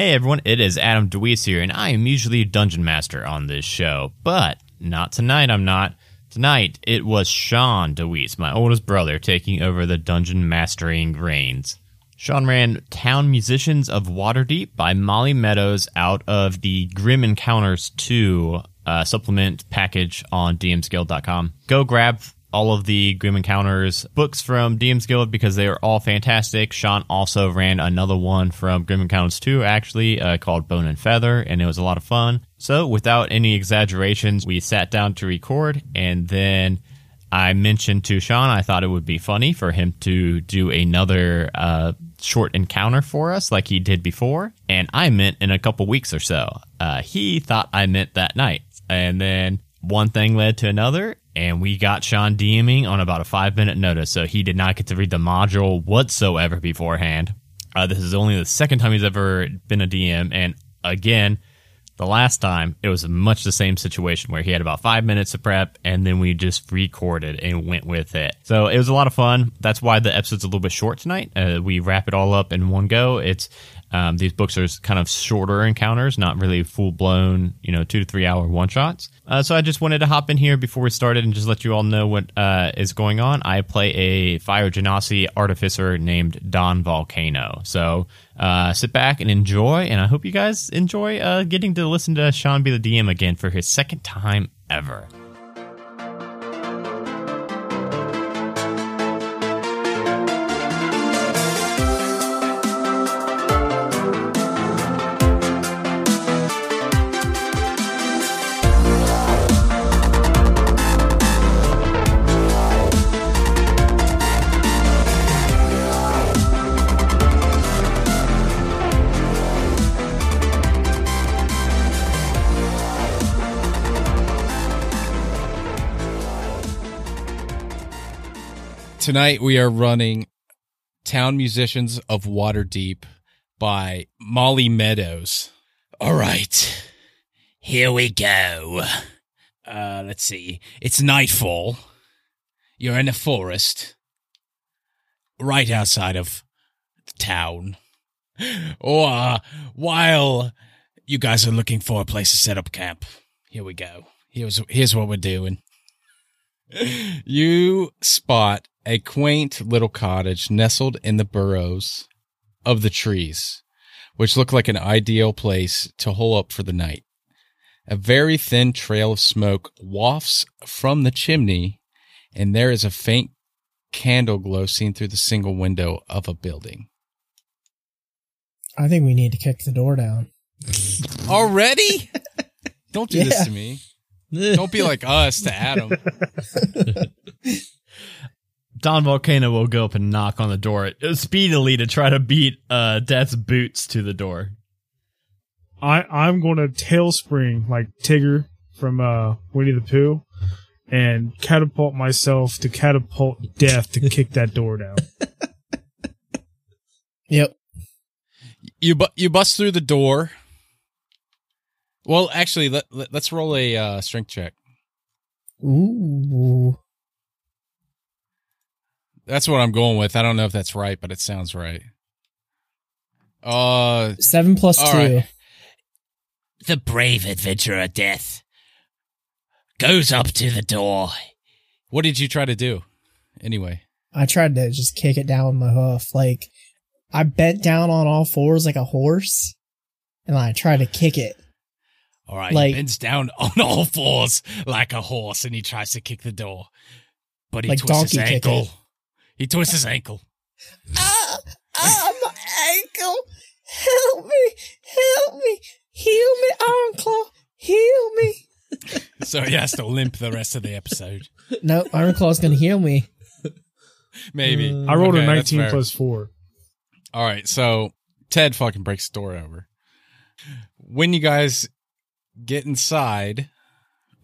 Hey everyone, it is Adam DeWeese here, and I am usually Dungeon Master on this show, but not tonight, I'm not. Tonight, it was Sean DeWeese, my oldest brother, taking over the dungeon mastering reins. Sean ran Town Musicians of Waterdeep by Molly Meadows out of the Grim Encounters 2 uh, supplement package on dmsguild.com. Go grab all of the Grim Encounters books from DM's Guild because they are all fantastic. Sean also ran another one from Grim Encounters 2, actually, uh, called Bone and Feather, and it was a lot of fun. So, without any exaggerations, we sat down to record, and then I mentioned to Sean I thought it would be funny for him to do another uh, short encounter for us like he did before, and I meant in a couple weeks or so. Uh, he thought I meant that night. And then one thing led to another, and we got Sean DMing on about a five minute notice, so he did not get to read the module whatsoever beforehand. Uh, this is only the second time he's ever been a DM, and again, the last time it was much the same situation where he had about five minutes to prep, and then we just recorded and went with it. So it was a lot of fun. That's why the episode's a little bit short tonight. Uh, we wrap it all up in one go. It's um, these books are kind of shorter encounters, not really full blown, you know, two to three hour one shots. Uh, so I just wanted to hop in here before we started and just let you all know what uh, is going on. I play a fire genasi artificer named Don Volcano. So uh, sit back and enjoy, and I hope you guys enjoy uh, getting to listen to Sean be the DM again for his second time ever. Tonight we are running Town Musicians of Waterdeep by Molly Meadows. All right. Here we go. Uh let's see. It's nightfall. You're in a forest right outside of the town. Or uh, while you guys are looking for a place to set up camp, here we go. Here's here's what we're doing. You spot a quaint little cottage nestled in the burrows of the trees, which look like an ideal place to hole up for the night. A very thin trail of smoke wafts from the chimney, and there is a faint candle glow seen through the single window of a building. I think we need to kick the door down. Already? Don't do Yeah. this to me. Don't be like us to Adam. Don Volcano will go up and knock on the door speedily to try to beat uh, Death's boots to the door. I I'm going to tail spring like Tigger from uh, Winnie the Pooh, and catapult myself to catapult death to kick that door down. Yep. You bu- you bust through the door. Well, actually, let, let us roll a uh, strength check. Ooh. That's what I'm going with. I don't know if that's right, but it sounds right. Uh, Seven two. right. the brave adventurer Death goes up to the door. What did you try to do? Anyway, I tried to just kick it down with my hoof. Like I bent down on all fours like a horse, and I tried to kick it. all right. Like- he bends down on all fours like a horse, and he tries to kick the door, but he Like twists his donkey ankle. Kicking. He twists his ankle. Ah, ah, my ankle! Help me! Help me! Heal me, Ironclaw! Heal me! so he has to limp the rest of the episode. No, Ironclaw's gonna heal me. Maybe. I rolled Okay, a that's 19 fair. plus four. All right, so Ted fucking breaks the door over. When you guys get inside,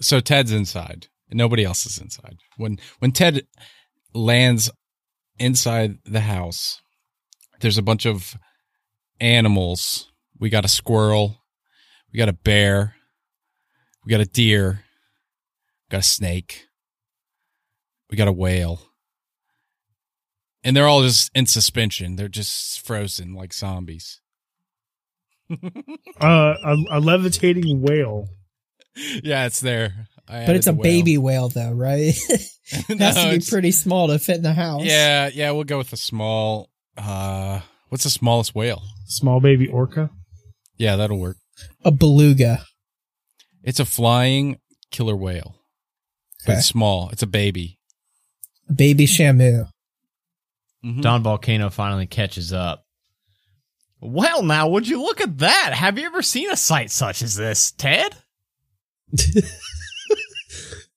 so Ted's inside, and nobody else is inside. When when Ted lands inside the house, there's a bunch of animals. We got a squirrel, we got a bear, we got a deer, we got a snake, we got a whale and they're all just in suspension. They're just frozen like zombies. Uh, a, a levitating whale. Yeah, it's there. I But it's a added the whale. baby whale, though, right? it has No, to be pretty small to fit in the house. Yeah, yeah, we'll go with a small. Uh, what's the smallest whale? Small baby orca. Yeah, that'll work. A beluga. It's a flying killer whale. But Okay. It's small. It's a baby. Baby shamu. Mhm. Don Volcano finally catches up. Well, now, would you look at that? Have you ever seen a sight such as this, Ted?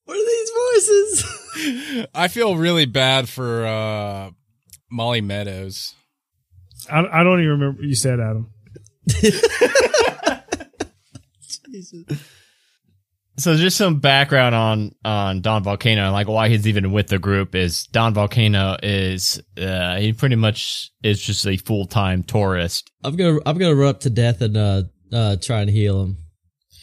What are these voices? I feel really bad for uh, Molly Meadows. I, I don't even remember what you said, Adam. Jesus. So just some background on on Don Volcano and like why he's even with the group is Don Volcano is uh he pretty much is just a full time tourist. I'm gonna I'm gonna run up to death and uh uh try and heal him.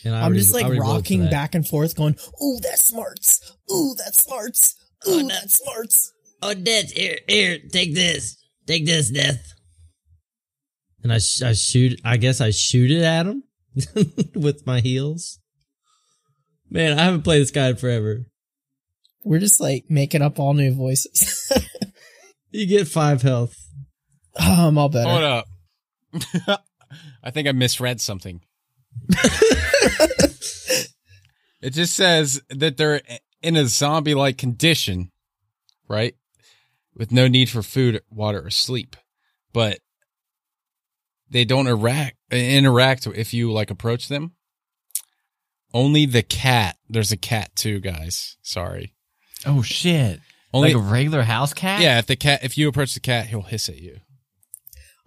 And I I'm already- just like already voted for rocking back and forth, going, "Ooh, that smarts! Ooh, that smarts! Ooh, oh, no. that smarts!" Oh, death! Here, here, take this, take this, death. And I, sh- I shoot. I guess I shoot it at him with my heels. Man, I haven't played this guy in forever. We're just like making up all new voices. You get five health. Um, oh, I'm all better. Hold up. I think I misread something. It just says that they're in a zombie like condition, right? With no need for food, water, or sleep. But they don't interact, interact if you like approach them. Only the cat. There's a cat too, guys. Sorry. Oh shit. Only like a regular house cat? yeah. If the cat, if you approach the cat, he'll hiss at you.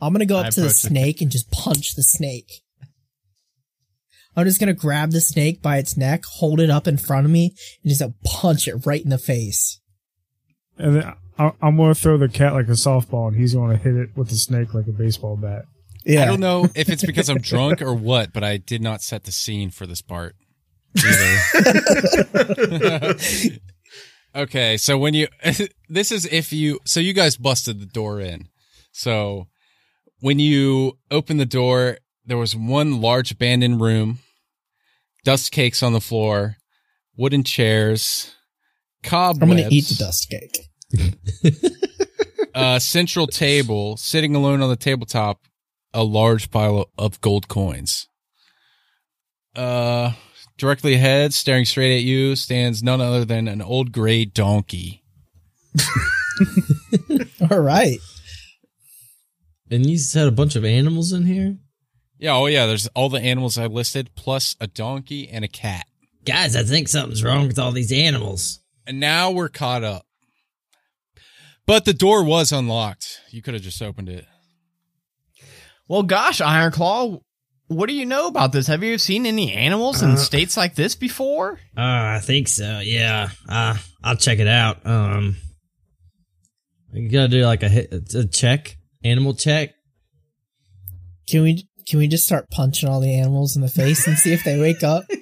I'm gonna go up I to the approach the- snake and just punch the snake. I'm just gonna grab the snake by its neck, hold it up in front of me, and just uh, punch it right in the face. And then I, I'm going to throw the cat like a softball, and he's going to hit it with the snake like a baseball bat. Yeah, I don't know if it's because I'm drunk or what, but I did not set the scene for this part. Okay, so when you this is if you so you guys busted the door in. So when you open the door, there was one large abandoned room, dust cakes on the floor, wooden chairs, cobwebs. I'm gonna eat the dust cake. uh, central table, sitting alone on the tabletop, a large pile of gold coins. Uh, directly ahead, staring straight at you, stands none other than an old gray donkey. All right. And you said a bunch of animals in here? Yeah, oh yeah, there's all the animals I listed, plus a donkey and a cat. Guys, I think something's wrong with all these animals. And now we're caught up. But the door was unlocked. You could have just opened it. Well gosh, Ironclaw, what do you know about this? Have you seen any animals in Uh, states like this before? Uh, I think so. Yeah. Uh, I'll check it out. Um, you gotta do like a a check, animal check. Can we can we just start punching all the animals in the face and see if they wake up?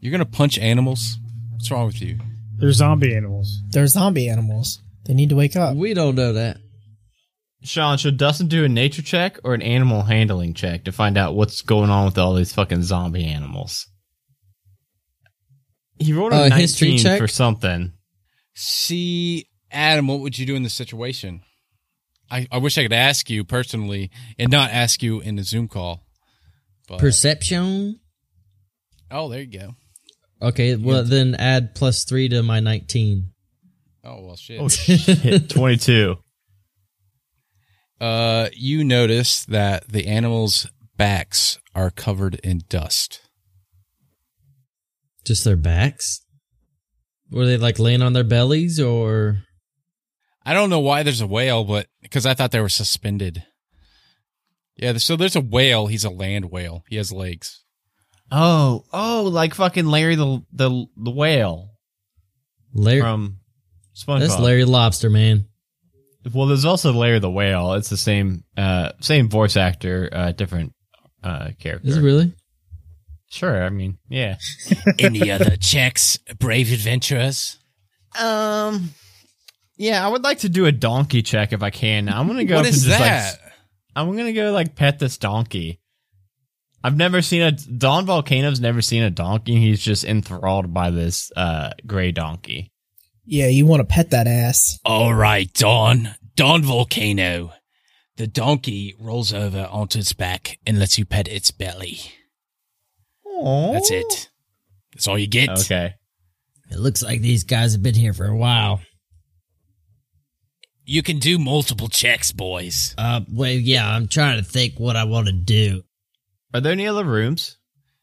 You're gonna punch animals? What's wrong with you? They're zombie animals. They're zombie animals. They need to wake up. We don't know that. Sean, should Dustin do a nature check or an animal handling check to find out what's going on with all these fucking zombie animals? He rolled a Uh, 19 history check? for something. See, Adam, what would you do in this situation? I, I wish I could ask you personally and not ask you in the Zoom call. But, Perception. oh, there you go. Okay. Well, then add plus three to my 19. Oh, well, shit. Oh shit, 22. Uh, you notice that the animals' backs are covered in dust. Just their backs? Were they like laying on their bellies or? I don't know why there's a whale, but because I thought they were suspended. Yeah, so there's a whale. He's a land whale. He has legs. Oh, oh, like fucking Larry the the the whale Larry, from SpongeBob. that's Larry Lobster, man. Well, there's also Larry the whale. It's the same uh same voice actor, uh different uh character. Is it really? Sure, I mean, yeah. Any other checks, brave adventurers? Um, yeah, I would like to do a donkey check if I can. I'm gonna go What up is and just that? like I'm gonna go like pet this donkey. I've never seen a Don Volcano's never seen a donkey. He's just enthralled by this uh gray donkey. Yeah, you want to pet that ass. All right, Don. Don Volcano. The donkey rolls over onto its back and lets you pet its belly. That's it. That's all you get. Okay. It looks like these guys have been here for a while. You can do multiple checks, boys. Uh, well, yeah, I'm trying to think what I want to do. Are there any other rooms?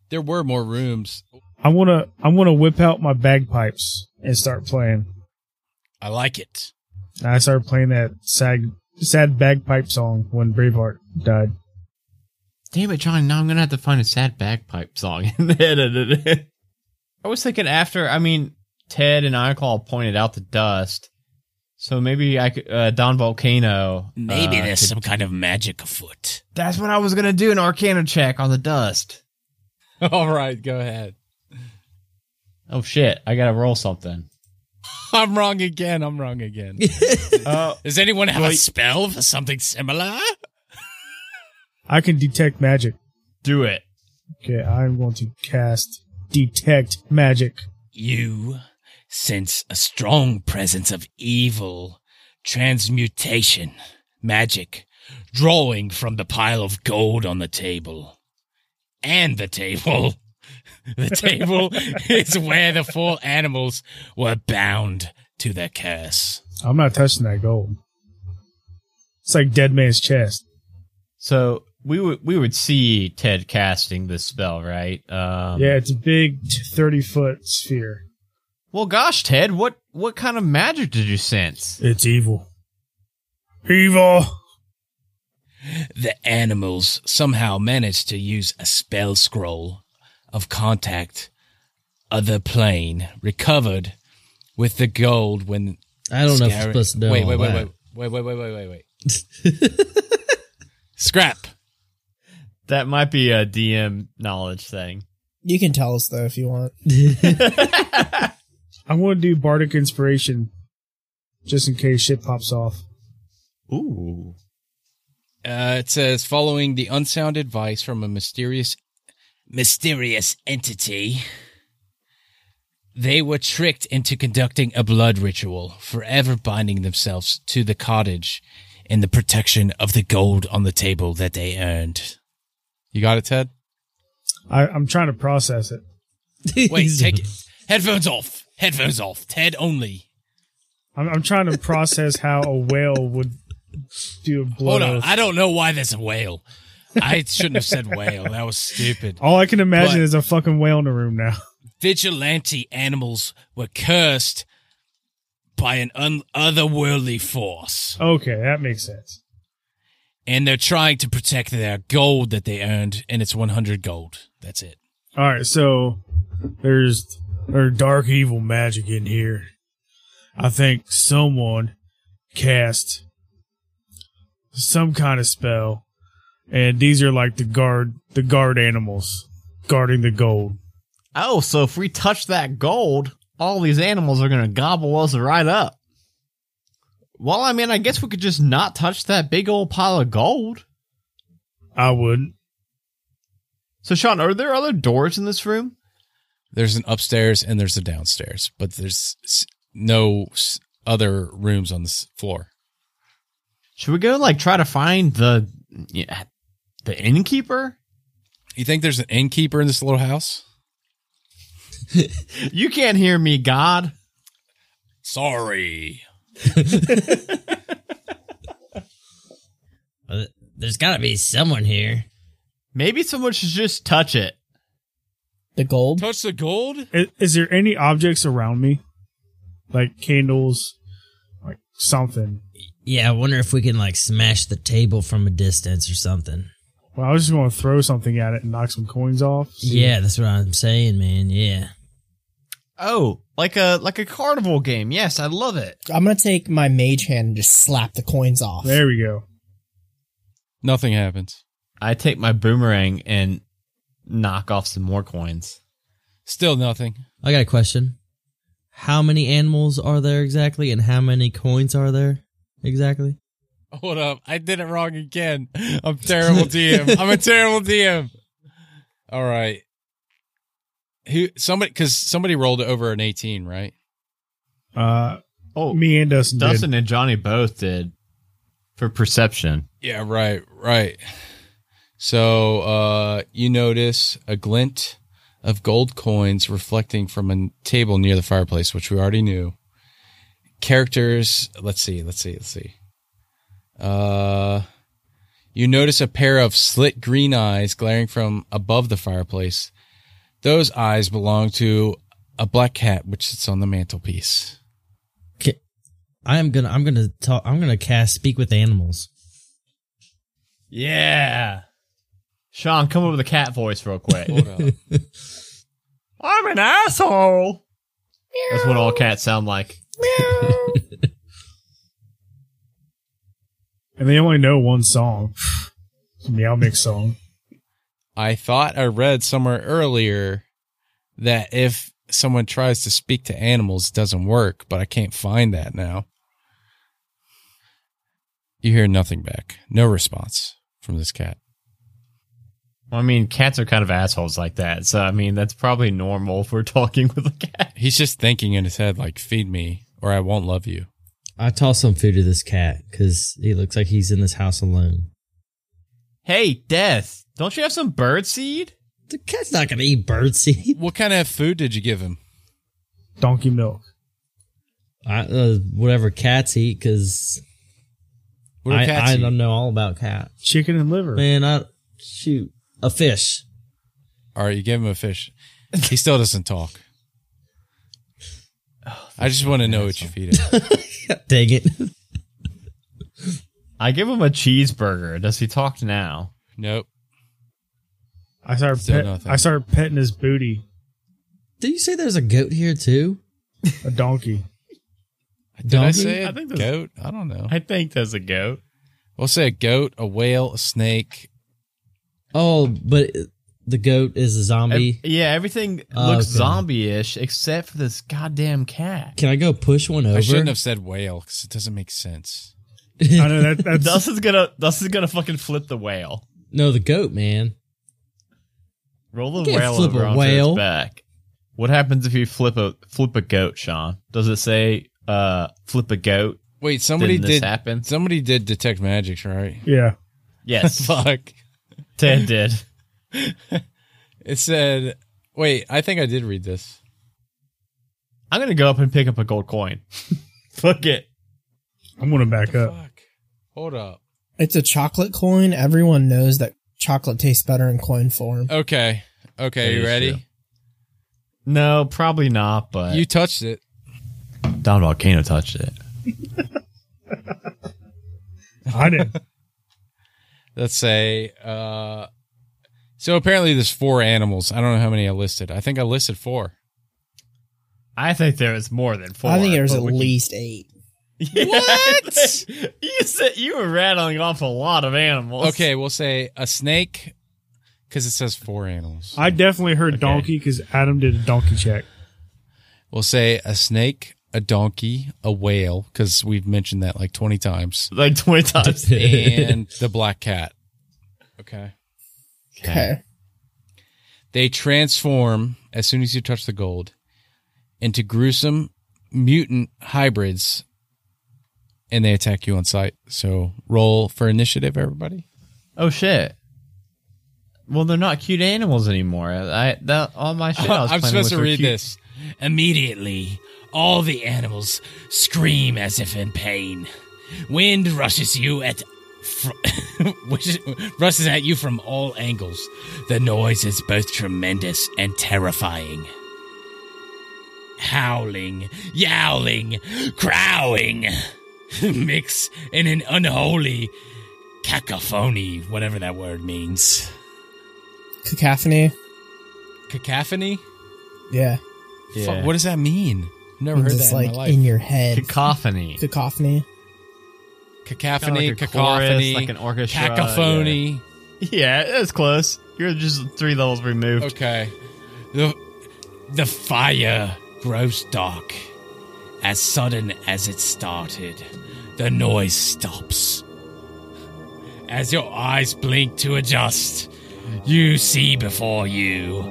There were more rooms. I wanna I wanna whip out my bagpipes and start playing. I like it. I started playing that sad sad bagpipe song when Braveheart died. Damn it, John! Now I'm gonna have to find a sad bagpipe song and edit it. I was thinking after. I mean, Ted and Iclaw pointed out the dust, so maybe I could uh, Don Volcano. Maybe uh, there's could- some kind of magic afoot. That's what I was gonna do an Arcana check on the dust. All right, go ahead. Oh shit! I gotta roll something. I'm wrong again. I'm wrong again. Oh, Does anyone have a spell for something similar? I can detect magic. do it. Okay, I'm going to cast detect magic. You sense a strong presence of evil, transmutation, magic, drawing from the pile of gold on the table. And the table. The table is where the four animals were bound to their curse. I'm not touching that gold. It's like dead man's chest. So we would we would see Ted casting this spell, right? Um, yeah, it's a big thirty foot sphere. Well, gosh, Ted, what what kind of magic did you sense? It's evil. Evil. The animals somehow managed to use a spell scroll of contact other plane recovered with the gold when I don't know if you're supposed to know. wait, wait, wait, wait, wait, wait, wait, wait, wait, wait. Scrap. That might be a DM knowledge thing. You can tell us though if you want. I'm going to do bardic inspiration, just in case shit pops off. Ooh. Uh, it says following the unsound advice from a mysterious, mysterious entity, they were tricked into conducting a blood ritual, forever binding themselves to the cottage in the protection of the gold on the table that they earned. You got it, Ted? I, I'm trying to process it. Wait, take it. Headphones off. Headphones off. Ted only. I'm, I'm trying to process how a whale would do a blood Hold on. I don't know why there's a whale. I shouldn't have said whale. That was stupid. All I can imagine But- is a fucking whale in the room now. vigilante animals were cursed by an un- otherworldly force, Okay, that makes sense. and they're trying to protect their gold that they earned, and it's 100 gold. That's it. All right, so there's there's dark evil magic in here. I think someone cast some kind of spell, and these are like the guard the guard animals guarding the gold. Oh, so if we touch that gold, all these animals are gonna gobble us right up. Well, I mean, I guess we could just not touch that big old pile of gold. I wouldn't. So, Sean, are there other doors in this room? There's an upstairs and there's a downstairs, but there's no other rooms on this floor. Should we go like try to find the yeah, the innkeeper? You think there's an innkeeper in this little house? You can't hear me, God. Sorry. Uh, There's got to be someone here. Maybe someone should just touch it. The gold. Touch the gold? Is, is there any objects around me, like candles, like something? Yeah, I wonder if we can like smash the table from a distance or something. Well, I was just going to throw something at it and knock some coins off. See- Yeah, that's what I'm saying, man. Yeah. Oh, like a like a carnival game. Yes, I love it. I'm gonna take my mage hand and just slap the coins off. There we go. Nothing happens. I take my boomerang and knock off some more coins. Still nothing. I got a question. How many animals are there exactly, and how many coins are there exactly? Hold up. I did it wrong again. I'm terrible DM. I'm a terrible DM. All right. Who somebody cuz somebody rolled over an 18, right? Uh, Oh, me and Dustin, did. Dustin and Johnny both did for perception. Yeah, right, right. So, uh you notice a glint of gold coins reflecting from a table near the fireplace, which we already knew. Characters, let's see, let's see, let's see. Uh you notice a pair of slit green eyes glaring from above the fireplace. Those eyes belong to a black cat which sits on the mantelpiece. I am gonna I'm gonna talk I'm gonna cast speak with animals. Yeah. Sean, come up with a cat voice real quick. I'm an asshole. That's what all cats sound like. and they only know one song. Meow Mix song. I thought I read somewhere earlier that if someone tries to speak to animals, it doesn't work, but I can't find that now. You hear nothing back. No response from this cat. Well, I mean, cats are kind of assholes like that. So, I mean, that's probably normal if we're talking with a cat. He's just thinking in his head, like, feed me or I won't love you. I toss some food to this cat because he looks like he's in this house alone. Hey, Death, don't you have some bird seed? The cat's not gonna eat bird seed. What kind of food did you give him? Donkey milk. I, uh, whatever cats eat because What do I, cats I eat? don't know all about cats. Chicken and liver. Man, I shoot a fish. All right, you give him a fish. He still doesn't talk. Oh, I just want to know what you feed him. Dang it! I give him a cheeseburger. Does he talk now? Nope. I started Still pet, nothing. I started petting his booty. Did you say there's a goat here too? A donkey. Did I Donkey? say a I think there's- goat? I don't know. I think there's a goat. We'll say a goat, a whale, a snake. Oh, but the goat is a zombie. Ev- yeah, everything Oh, looks okay. zombie-ish except for this goddamn cat. Can I go push one over? I shouldn't have said whale because it doesn't make sense. I know that that's Dustin's gonna Dustin's gonna fucking flip the whale. no, the goat, man. Roll the whale flip over a onto whale. its back. What happens if you flip a flip a goat, Sean? Does it say uh flip a goat? Wait, somebody Didn't this did. happen? Somebody did detect magics, right? yeah. Yes, Fuck. Ted did. It said. Wait, I think I did read this. I'm gonna go up and pick up a gold coin. Fuck it. I'm gonna back up. Fuck. Hold up. It's a chocolate coin. Everyone knows that chocolate tastes better in coin form. Okay. Okay, That you ready? true. No, probably not. But You touched it. Don Volcano touched it. I didn't. Let's say. uh So apparently there's four animals. I don't know how many I listed. I think I listed four. I think there was more than four. I think there's but at we can- least eight. What? you said you were rattling off a lot of animals. Okay, we'll say a snake because it says four animals. I definitely heard Okay. donkey because Adam did a donkey check. We'll say a snake, a donkey, a whale because we've mentioned that like 20 times, like twenty times. and the black cat. Okay. Okay. They transform as soon as you touch the gold into gruesome mutant hybrids and they attack you on sight. So roll for initiative, everybody. Oh shit. Well, they're not cute animals anymore. I that all my shit. I was I'm planning supposed with to read cute. this. Immediately, all the animals scream as if in pain. Wind rushes you at fr- which rushes at you from all angles. The noise is both tremendous and terrifying. Howling, yowling, crowing mix in an unholy cacophony, whatever that word means. Cacophony. Cacophony? Yeah. Yeah. Fuck, what does that mean? I've never heard It's that like in my life. in your head. Cacophony. Cacophony. Cacophony, Kinda like a cacophony, chorus, like an orchestra, cacophony. Yeah, that's close. You're just three levels removed. Okay. The, the fire grows dark. As sudden as it started, the noise stops. As your eyes blink to adjust, you see before you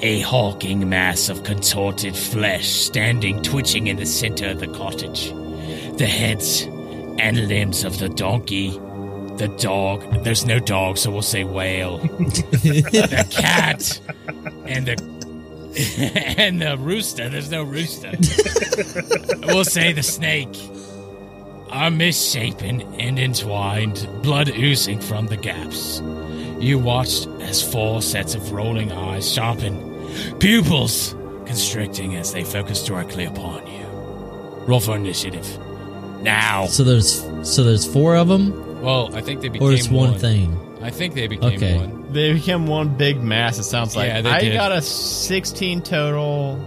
a hulking mass of contorted flesh standing twitching in the center of the cottage. The heads and limbs of the donkey, the dog, there's no dog, so we'll say whale, the cat, and the and the rooster, there's no rooster. we'll say the snake are misshapen and entwined, blood oozing from the gaps. You watched as four sets of rolling eyes sharpen, pupils constricting as they focus directly upon you. Roll for initiative. Now. So there's so there's four of them, Well, I think they became or it's one, thing. I think they became Okay. one. They became one big mass. It sounds like Yeah, they I did. got a sixteen total.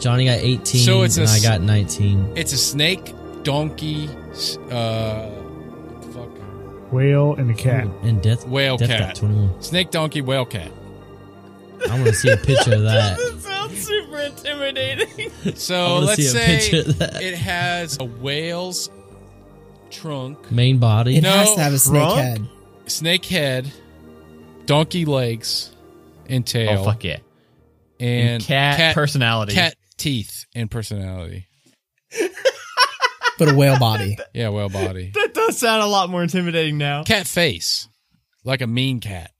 Johnny got 18, So it's a and I s- got 19. It's a snake, donkey, uh, what the fuck? Whale and a cat. And Death Whale Death cat. 21. Snake, donkey, whale cat. I want to see a picture of that. That sounds super intimidating. So let's see a say picture of that. it has a whale's trunk, Main body. It No, has to have a snake trunk? head. snake head, donkey legs, and tail, Oh fuck yeah! and cat, personality. cat teeth and personality. But a whale body. Yeah, whale body, That does sound a lot more intimidating now. cat face, like a mean cat,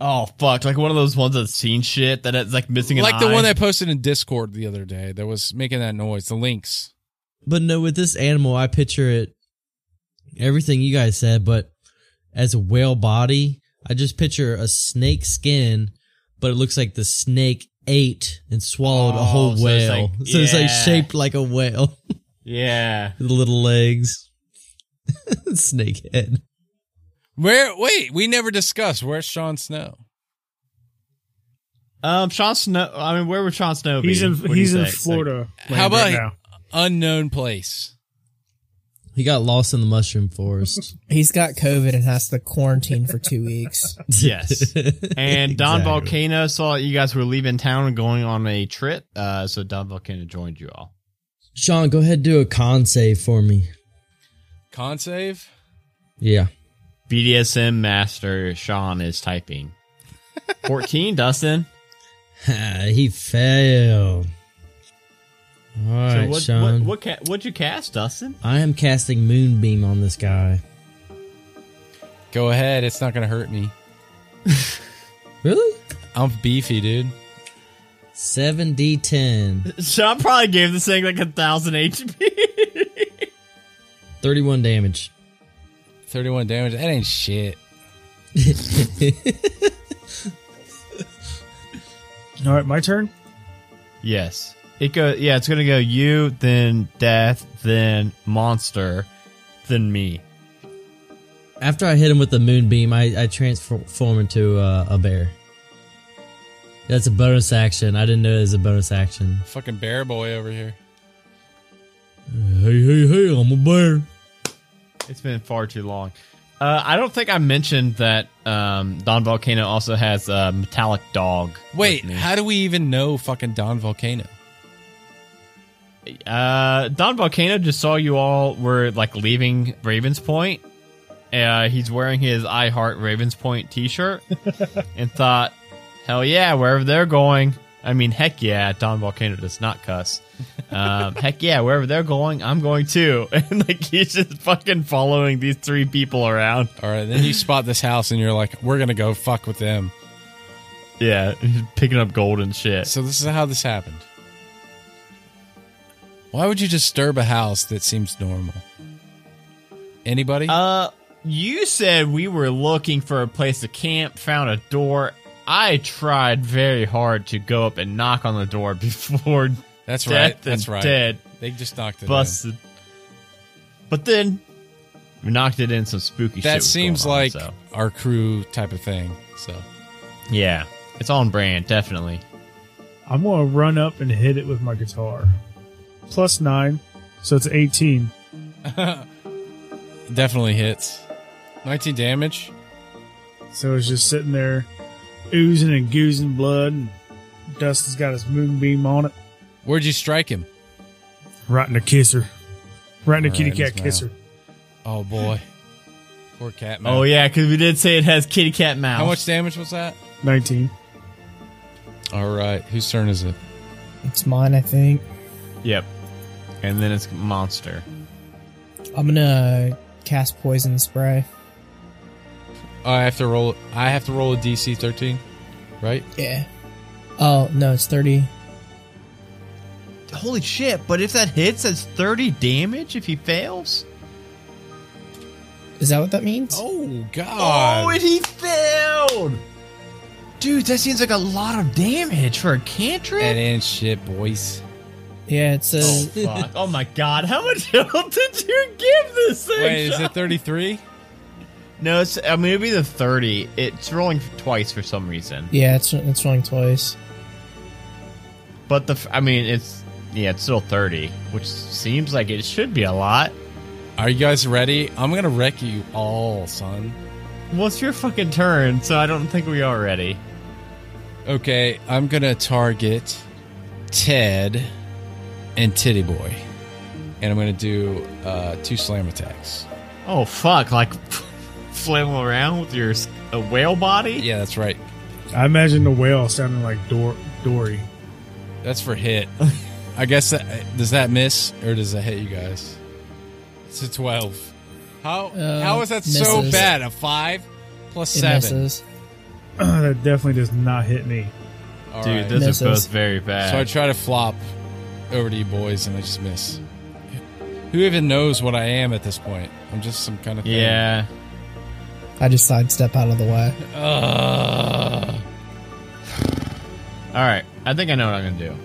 Oh fuck! Like one of those ones that's seen shit that it's like missing an like the eye. one I posted in Discord the other day that was making that noise. The lynx. But no, with this animal, I picture it everything you guys said, but as a whale body, I just picture a snake skin, but it looks like the snake ate and swallowed a Oh, whole so it's whale. like- so it's like shaped like a whale yeah. with little legs. snake head. Where? Wait, we never discussed. Where's Sean Snow? Um, Sean Snow. I mean, where would Sean Snow be? He's in What he's in think? Florida. How about right unknown place? He got lost in the mushroom forest. He's got COVID and has to quarantine for two weeks. Yes. And Don Exactly. Volcano saw you guys were leaving town and going on a trip. Uh, so Don Volcano joined you all. Sean, go ahead and do a con save for me. Con save. Yeah. BDSM master Sean is typing. 14, Dustin. Ah, he failed. All right, so what, Sean. what, what ca- what'd you cast, Dustin? I am casting Moonbeam on this guy. Go ahead. It's not gonna hurt me. Really? I'm beefy, dude. 7d10. Sean probably gave this thing like a thousand HP. 31 damage. 31 damage. That ain't shit. All right, my turn. yes. It go yeah, it's gonna go you, then death, then monster, then me. After I hit him with the Moonbeam, I, I transform into uh, a bear. That's a bonus action. I didn't know it was a bonus action. Fucking bear boy over here. Hey, hey, hey, I'm a bear. It's been far too long. Uh, I don't think I mentioned that um, Don Volcano also has a metallic dog. Wait, me. how do we even know fucking Don Volcano? Uh, Don Volcano just saw you all were like leaving Ravens Point. Uh, he's wearing his I Heart Ravens Point T-shirt, and thought, "Hell yeah, wherever they're going." I mean, heck yeah, Don Volcano does not cuss. Um, heck yeah, wherever they're going, I'm going too. And like he's just fucking following these three people around. All right, then you spot this house and you're like, we're gonna go fuck with them. Yeah, he's picking up gold and shit. So this is how this happened. Why would you disturb a house that seems normal? Anybody? Uh, you said we were looking for a place to camp, found a door. I tried very hard to go up and knock on the door before That's death right. and That's right. dead They just knocked it. in. busted. But then we knocked it in some spooky shit. That seems going on, like so. our crew type of thing. So yeah, it's on brand, definitely. I'm gonna run up and hit it with my guitar. Plus nine, so it's eighteen. definitely hits. 19 damage. So it's just sitting there, oozing and goozing blood. And Dustin's got his moonbeam on it, Where'd you strike him? right in the kisser, right in the Right kitty cat kisser. Oh boy. Poor cat mouth. Oh yeah, because we did say it has kitty cat mouth. How much damage was that? 19. All right. Whose turn is it? It's mine, I think. Yep. And then it's monster. I'm gonna cast poison spray. Oh, I have to roll. I have to roll a DC 13, right? Yeah. Oh no, it's thirty. Holy shit! But if that hits, that's thirty damage if he fails. Is that what that means? Oh, oh God! Oh, and he failed. Dude, that seems like a lot of damage for a cantrip. That ain't shit, boys. Yeah, it says oh, Fuck. oh my god, how much health did you give this thing? Wait, is it 33? No, it's. I mean, it'd be the thirty. It's rolling twice for some reason. yeah, it's it's rolling twice. But the. I mean, it's. Yeah, it's still thirty, which seems like it should be a lot. Are you guys ready? I'm gonna wreck you all, son. Well, it's your fucking turn, so I don't think we are ready. Okay, I'm gonna target Ted and Titty Boy, and I'm gonna do uh, two slam attacks. Oh fuck! Like flail around with your s- a whale body. Yeah, that's right. I imagine the whale sounding like Dor- Dory. That's for hit. I guess that does that miss or does that hit you guys? It's a twelve. How Uh, how is that so bad? A five plus It seven. misses. that definitely does not hit me. All Dude, right. those Misses. are both very bad. So I try to flop over to you boys, and I just miss. Who even knows what I am at this point? I'm just some kind of thing. yeah. I just sidestep out of the way. Ugh. All right, I think I know what I'm gonna do.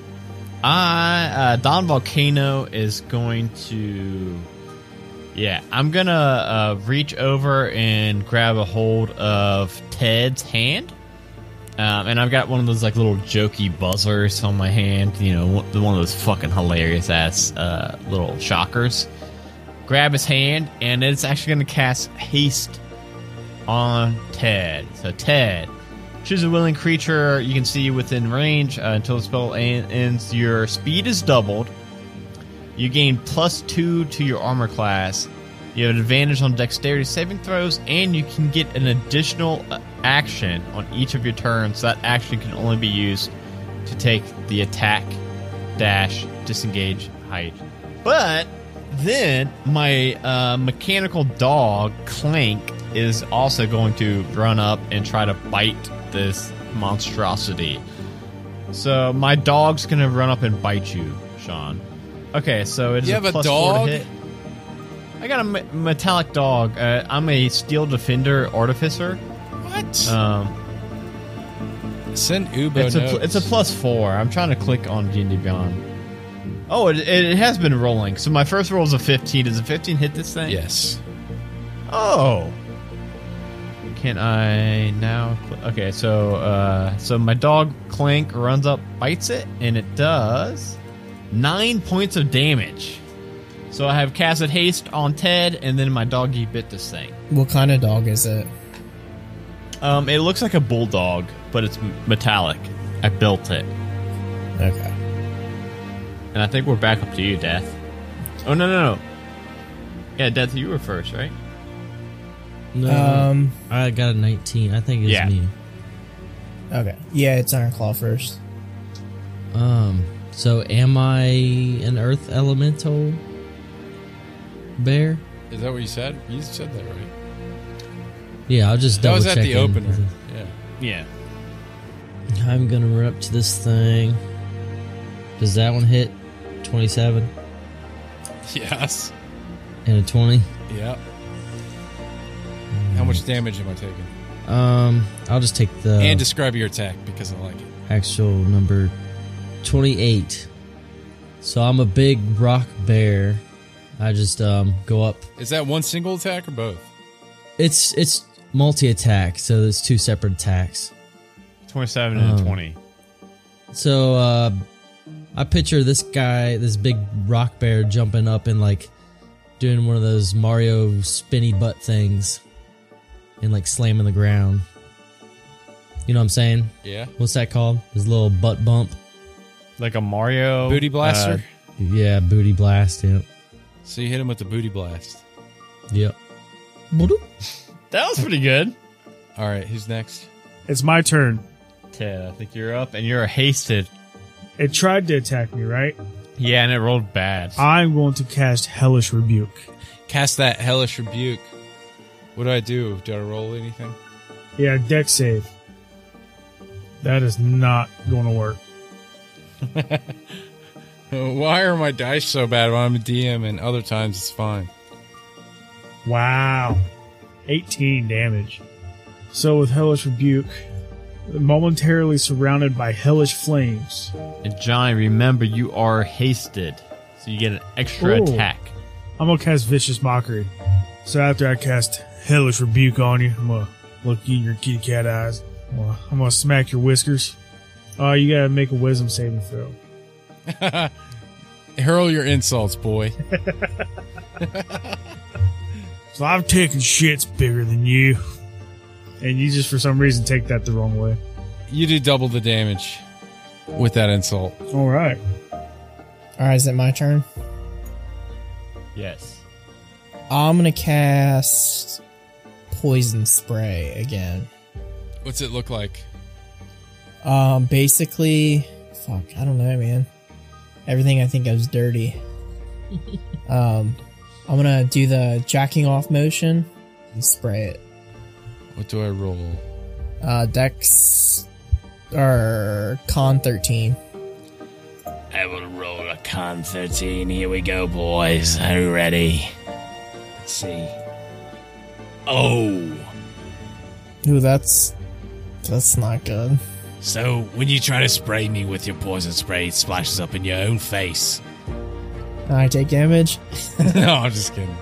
I uh, Don Volcano is going to, yeah, I'm gonna uh, reach over and grab a hold of Ted's hand, um, and I've got one of those like little jokey buzzers on my hand. You know, one one of those fucking hilarious ass uh, little shockers. Grab his hand, and it's actually gonna cast haste on Ted. So Ted, choose a willing creature you can see within range uh, until the spell ends. Your speed is doubled. You gain plus two to your armor class. You have an advantage on dexterity saving throws, and you can get an additional uh, action on each of your turns. That action can only be used to take the attack, dash, disengage, hide. But then my uh, mechanical dog Clank is also going to run up and try to bite this monstrosity. So my dog's gonna run up and bite you, Sean. Okay, so it's You a have a plus four to dog? hit. I got a me- metallic dog. Uh, I'm a steel defender artificer. What? Um, Send Ubo it's a it's a plus four. I'm trying to click on D&D Beyond. Oh, it, it has been rolling. So my first roll is a 15. Does a 15 hit this thing? Yes. Oh. Can I now? Okay, so uh, so my dog Clank runs up, bites it, and it does nine points of damage. So I have casted haste on Ted, and then my doggy bit this thing. What kind of dog is it? Um, it looks like a bulldog, but it's metallic. I built it, Okay. and I think we're back up to you, Death. Oh no no no! Yeah, Death, you were first, right? No, Um. I got a 19. I think it's Yeah. me. Okay. Yeah, it's Ironclaw first. Um. So am I an Earth Elemental bear? Is that what you said? You said that right. Yeah, I'll just double check. That double was at the in. opener. Yeah. Yeah. I'm gonna run up to this thing. Does that one hit? 27 Yes. and a 20. Yeah. How much damage am I taking? Um, I'll just take the and describe your attack because I like it. actual number 28. So I'm a big rock bear. I just um go up. Is that one single attack or both? It's it's multi attack, so there's two separate attacks. Twenty-seven and Oh. twenty. So uh I picture this guy, this big rock bear jumping up and like doing one of those Mario spinny butt things and like slamming the ground. You know what I'm saying? Yeah. What's that called? His little butt bump. Like a Mario Booty blaster. uh, Yeah, booty blast. Yep. so you hit him with the booty blast. Yep. Boop. That was pretty good. All right, who's next? It's my turn. Ted, I think you're up, and you're hasted. It tried to attack me, right? Yeah, and it rolled bad. I'm going to cast Hellish Rebuke. Cast that hellish rebuke. What do I do? Do I roll anything? Yeah, dex save. That is not going to work. Why are my dice so bad when I'm a DM and other times it's fine? Wow. 18 damage. So with Hellish Rebuke, momentarily surrounded by hellish flames. And Johnny, remember you are hasted, so you get an extra Ooh. attack. I'm gonna cast Vicious Mockery. So after I cast Hellish Rebuke on you, I'm gonna look you in your kitty cat eyes. I'm gonna, I'm gonna smack your whiskers. Oh, you gotta make a wisdom saving throw. Hurl your insults, boy. So I've taken shits bigger than you. And you just for some reason take that the wrong way. You do double the damage with that insult. Alright. All right, is it my turn? Yes. I'm gonna cast poison spray again. What's it look like? Um, basically, fuck, I don't know, man. Everything I think of is dirty. um, I'm gonna do the jacking off motion and spray it. What do I roll? Uh, Dex or Con 13. I will roll a con 13. Here we go, boys. Are you ready? Let's see. Oh. Ooh, that's that's not good. So, when you try to spray me with your poison spray, it splashes up in your own face. I take damage. no, I'm just kidding.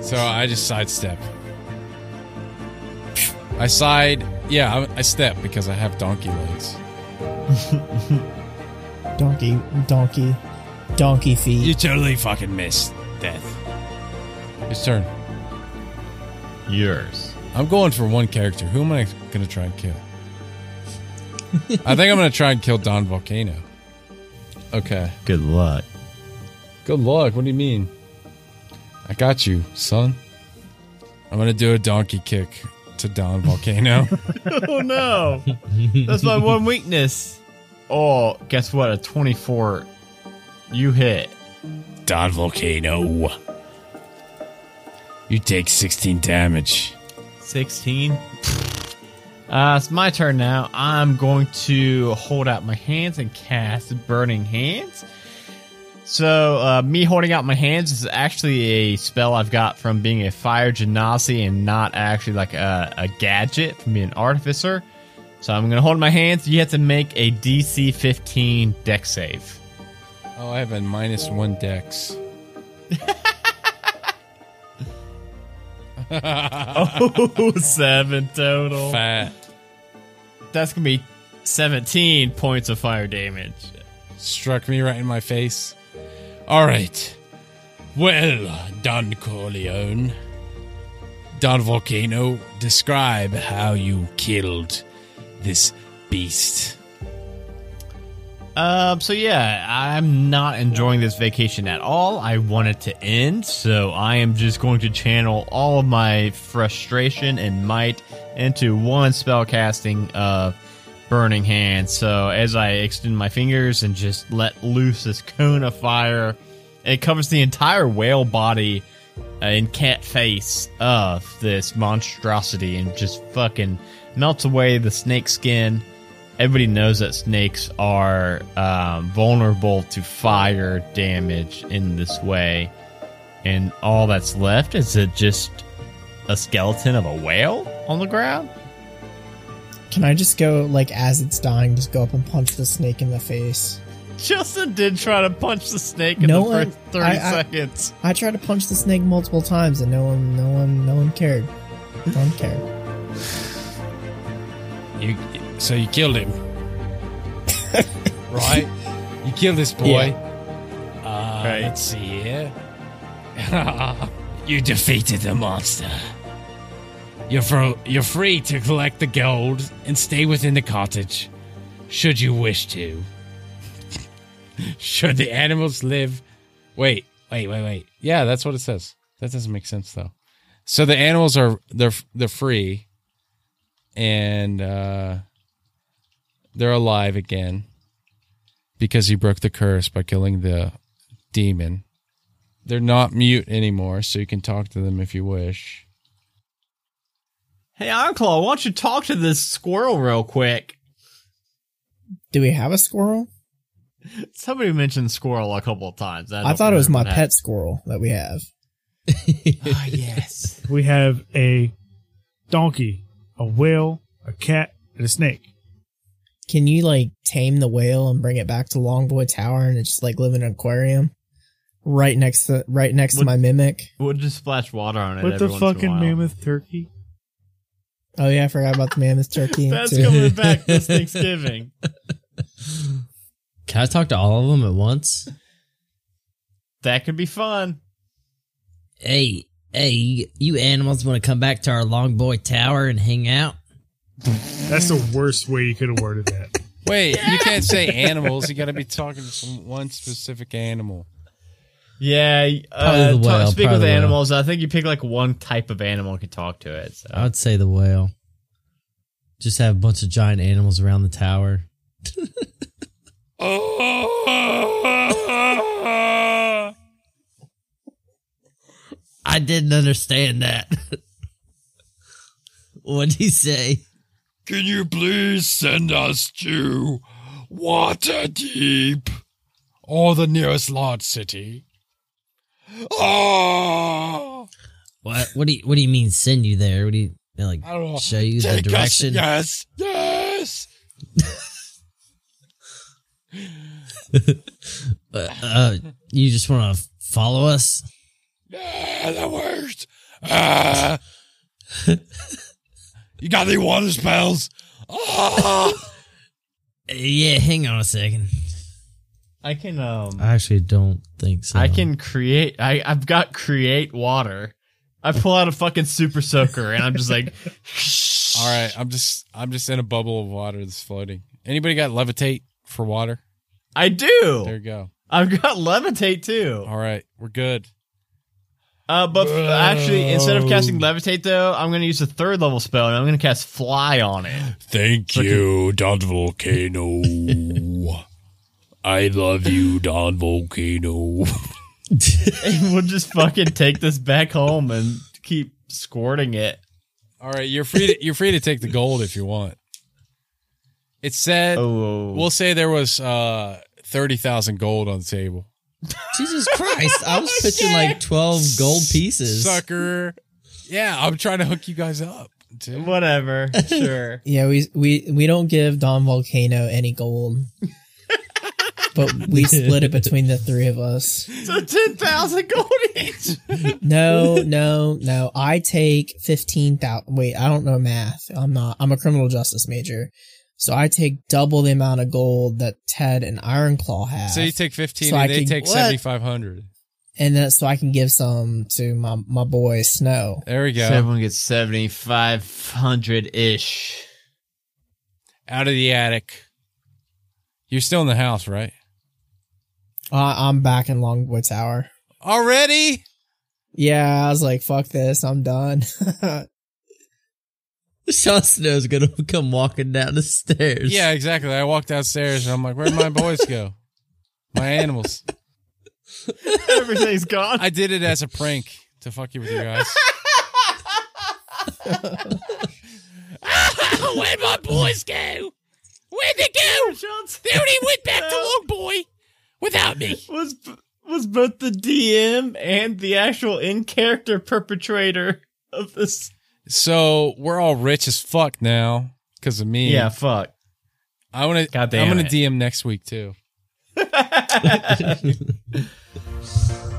So I just sidestep. I side. Yeah, I, I step because I have donkey legs. Donkey, donkey, donkey feet. You totally fucking missed death. His turn. Yours. I'm going for one character. Who am I going to try and kill? I think I'm going to try and kill Don Volcano. Okay. Good luck. Good luck. What do you mean? I got you, son. I'm going to do a donkey kick to Don Volcano. oh no, that's my one weakness. Oh, guess what? A twenty-four. You hit. Don Volcano. You take 16 damage. 16. Uh, it's my turn now. I'm going to hold out my hands and cast Burning Hands. So, uh, me holding out my hands is actually a spell I've got from being a fire genasi and not actually like a, a gadget from being an artificer. So, I'm going to hold my hands. You have to make a DC 15 dex save. oh, I have a minus one dex. Oh, seven total. Fat. That's to be 17 points of fire damage. Struck me right in my face. All right. Well, Don Corleone. Don Volcano, describe how you killed this beast. Um, so yeah, I'm not enjoying this vacation at all. I want it to end, so I am just going to channel all of my frustration and might into one spell casting of Burning Hand. So as I extend my fingers and just let loose this cone of fire, it covers the entire whale body uh, and cat face of this monstrosity and just fucking melts away the snake skin everybody knows that snakes are um, vulnerable to fire damage in this way. And all that's left is it just a skeleton of a whale on the ground? Can I just go like as it's dying, just go up and punch the snake in the face? Justin did try to punch the snake in No the one- first 30 I- I- seconds. I tried to punch the snake multiple times and no one, no one, no one cared. No one cared. You, so you killed him, right? You killed this boy. Uh, Right. Let's see here. you defeated the monster. You're fro- you're free to collect the gold and stay within the cottage, should you wish to. should the animals live? Wait, wait, wait, wait. Yeah, that's what it says. That doesn't make sense though. So the animals are they're they're free, and uh, they're alive again because he broke the curse by killing the demon. They're not mute anymore, so you can talk to them if you wish. Hey, Ironclaw, why don't you talk to this squirrel real quick? Do we have a squirrel? Somebody mentioned squirrel a couple of times. I, I thought it was my remember that. pet squirrel that we have. Ah, yes. We have a donkey, a whale, a cat, and a snake. Can you like tame the whale and bring it back to Longboy Tower and it's just like live in an aquarium? Right next to right next to Would- my mimic. We'll just splash water on it. What every the once in a fucking while. mammoth turkey? Oh yeah, I forgot about the mammoth turkey. That's too. coming back this Thanksgiving. Can I talk to all of them at once? That could be fun. Hey, hey, you, you animals want to come back to our Long Boy Tower and hang out? That's the worst way you could have worded that. Wait, you can't say animals. You got to be talking to some one specific animal. Yeah. Probably Uh, the talk- speak probably with the whale. animals. I think you pick like one type of animal and can talk to it. So. I would say the whale. Just have a bunch of giant animals around the tower. I didn't understand that. What'd he say? Can you please send us to Waterdeep or the nearest large city? Oh, What? What do you What do you mean? Send you there? What do you like? I don't know. Show you the Take us- direction? yes, yes. Uh, uh, you just want to follow us? Yeah, that works. Ah. you got any water spells? Uh, Yeah. Hang on a second. I can um I actually don't think so. I can create I, I've got create water. I pull out a fucking super soaker and I'm just like All right, I'm just I'm just in a bubble of water that's floating. Anybody got levitate for water? I do. There do. you go. I've got levitate too. All right, we're good. Uh, but f- actually, instead of casting levitate though, I'm gonna use a third level spell and I'm gonna cast fly on it. Thank you, Don Volcano. I love you, Don Volcano. and we'll just fucking take this back home and keep squirting it. All right, you're free. To, you're free to take the gold if you want. It said Oh, we'll say there was uh, thirty thousand gold on the table. Jesus Christ! I was oh, pitching like twelve gold pieces. Sucker. Yeah, I'm trying to hook you guys up. dude. whatever. Sure. Yeah, we we we don't give Don Volcano any gold. but we split it between the three of us. so ten thousand gold each. No, no, no. I take fifteen thousand. Wait, I don't know math. I'm not. I'm a criminal justice major, so I take double the amount of gold that Ted and Ironclaw have, So you take fifteen, So I they can- take seventy five hundred. and then so I can give some to my my boy Snow. There we go. So everyone gets seventy five hundred ish. Out of the attic. You're still in the house, right? Uh, I'm back in Longwood Tower. Already? Yeah, I was like, fuck this, I'm done. Sean Snow's gonna come walking down the stairs. Yeah, exactly. I walked downstairs and I'm like, where'd my boys go? My animals. Everything's gone. I did it as a prank to fuck you with you guys. Where'd my boys go? Where'd they go? They only went back to Long Boy without me. was was both the DM and the actual in character perpetrator of this. So we're all rich as fuck now because of me. Yeah, fuck. I want to. God I'm gonna it. DM next week too.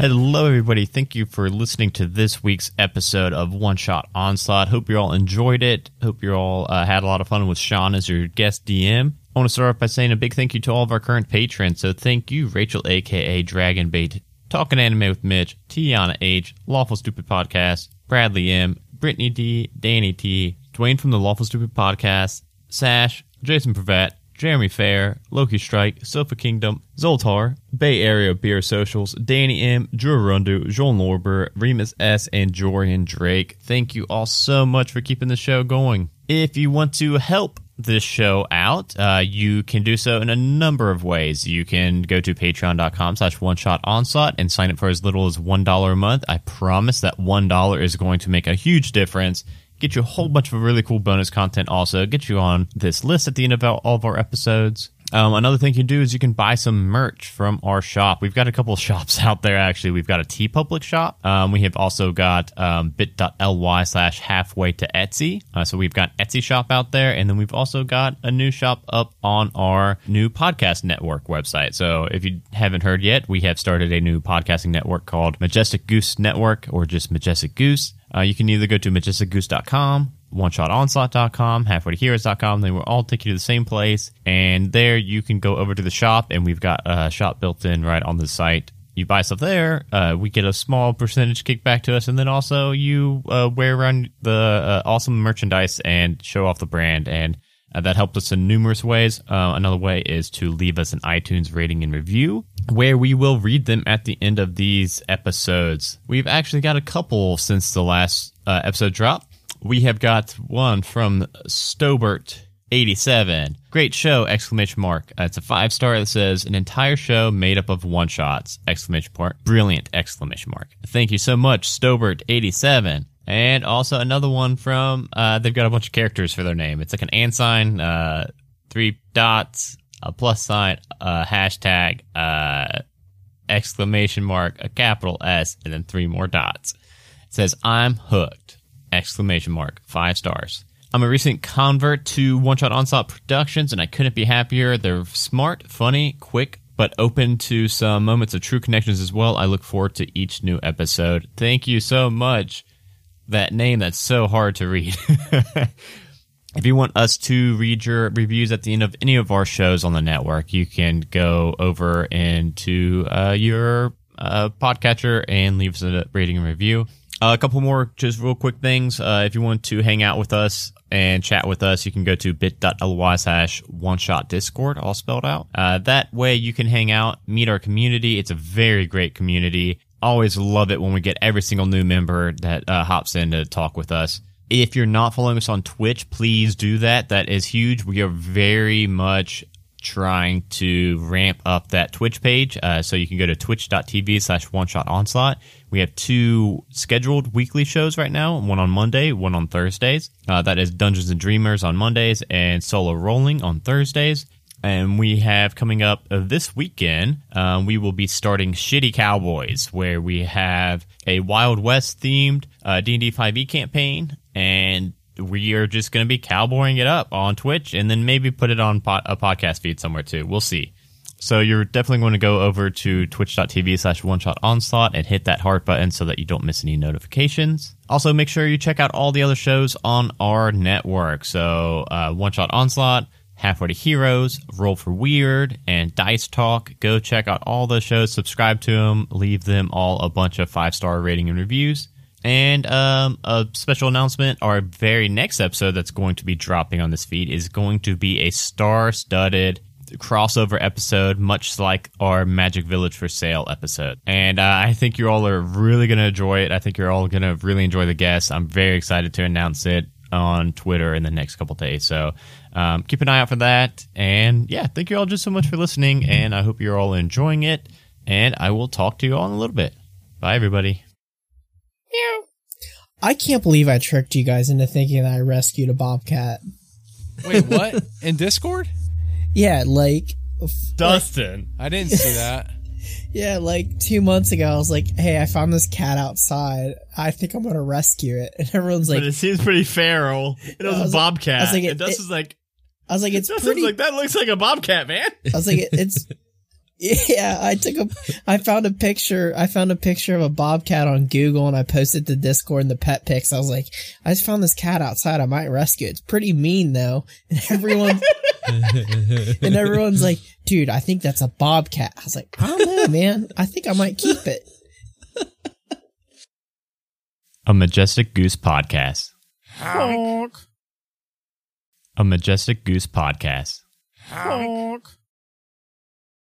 Hello, everybody. Thank you for listening to this week's episode of One Shot Onslaught. Hope you all enjoyed it. Hope you all uh, had a lot of fun with Sean as your guest DM. I want to start off by saying a big thank you to all of our current patrons. So thank you, Rachel, aka Dragonbait, Talking Anime with Mitch, Tiana H, Lawful Stupid Podcast, Bradley M, Brittany D, Danny T, Dwayne from the Lawful Stupid Podcast, Sash, Jason Pravat, Jeremy Fair, Loki Strike, Sofa Kingdom, Zoltar, Bay Area Beer Socials, Danny M, Drew Rundu, Joel Norber, Remus S, and Jorian Drake. Thank you all so much for keeping the show going. If you want to help this show out, uh, you can do so in a number of ways. You can go to patreon.com slash one shot onslaught and sign up for as little as $1 a month. I promise that $1 is going to make a huge difference get you a whole bunch of really cool bonus content also get you on this list at the end of all of our episodes um, another thing you can do is you can buy some merch from our shop. We've got a couple shops out there, actually. We've got a TeePublic shop. Um, we have also got um, bit.ly slash halfway to Etsy. Uh, so we've got Etsy shop out there. And then we've also got a new shop up on our new podcast network website. So if you haven't heard yet, we have started a new podcasting network called Majestic Goose Network or just Majestic Goose. Uh, you can either go to majesticgoose.com, oneshotonslaught.com, halfwaytoheroes.com. They will all take you to the same place. And there you can go over to the shop, and we've got a shop built in right on the site. You buy stuff there, uh, we get a small percentage kickback to us, and then also you uh, wear around the uh, awesome merchandise and show off the brand. And uh, that helped us in numerous ways. Uh, another way is to leave us an iTunes rating and review, where we will read them at the end of these episodes. We've actually got a couple since the last uh, episode drop. We have got one from Stobert. 87. Great show! Exclamation mark. Uh, it's a five star that says an entire show made up of one shots! Exclamation mark. Brilliant! Exclamation mark. Thank you so much, Stobert. 87. And also another one from, uh, they've got a bunch of characters for their name. It's like an and sign, uh, three dots, a plus sign, a hashtag, uh, exclamation mark, a capital S, and then three more dots. It says, I'm hooked. Exclamation mark. Five stars. I'm a recent convert to One Shot Onslaught Productions, and I couldn't be happier. They're smart, funny, quick, but open to some moments of true connections as well. I look forward to each new episode. Thank you so much that name that's so hard to read. if you want us to read your reviews at the end of any of our shows on the network, you can go over into uh, your uh, podcatcher and leave us a rating and review. Uh, a couple more just real quick things. Uh, if you want to hang out with us and chat with us, you can go to bit.ly slash one shot discord, all spelled out. Uh, that way you can hang out, meet our community. It's a very great community always love it when we get every single new member that uh, hops in to talk with us. If you're not following us on Twitch, please do that. That is huge. We are very much trying to ramp up that Twitch page. Uh, so you can go to twitch.tv slash one shot onslaught. We have two scheduled weekly shows right now, one on Monday, one on Thursdays. Uh, that is Dungeons and Dreamers on Mondays and Solo Rolling on Thursdays. And we have coming up uh, this weekend, um, we will be starting Shitty Cowboys, where we have a Wild West themed uh, D&D 5e campaign, and we are just going to be cowboying it up on Twitch, and then maybe put it on po- a podcast feed somewhere too. We'll see. So you're definitely going to go over to twitch.tv slash one shot onslaught and hit that heart button so that you don't miss any notifications. Also, make sure you check out all the other shows on our network. So, uh, one shot onslaught, Halfway to Heroes, Roll for Weird, and Dice Talk. Go check out all those shows, subscribe to them, leave them all a bunch of five star rating and reviews. And um, a special announcement our very next episode that's going to be dropping on this feed is going to be a star studded crossover episode, much like our Magic Village for Sale episode. And uh, I think you all are really going to enjoy it. I think you're all going to really enjoy the guests. I'm very excited to announce it on Twitter in the next couple days. So um, keep an eye out for that. And yeah, thank you all just so much for listening. And I hope you're all enjoying it. And I will talk to you all in a little bit. Bye, everybody. I can't believe I tricked you guys into thinking that I rescued a bobcat. Wait, what? In Discord? Yeah, like, Dustin. I didn't see that. Yeah, like two months ago, I was like, "Hey, I found this cat outside. I think I'm gonna rescue it." And everyone's like, but it seems pretty feral. It was, was a like- bobcat. I was like, and it- Dustin's like, "I was like, it's pretty." like, that looks like a bobcat, man. I was like, it, "It's Yeah, I took a, I found a picture, I found a picture of a bobcat on Google and I posted to Discord and the pet pics. I was like, I just found this cat outside. I might rescue it. It's pretty mean though. And everyone, and everyone's like, dude, I think that's a bobcat. I was like, I don't know, man. I think I might keep it. A Majestic Goose Podcast. Honk. A Majestic Goose Podcast. Honk.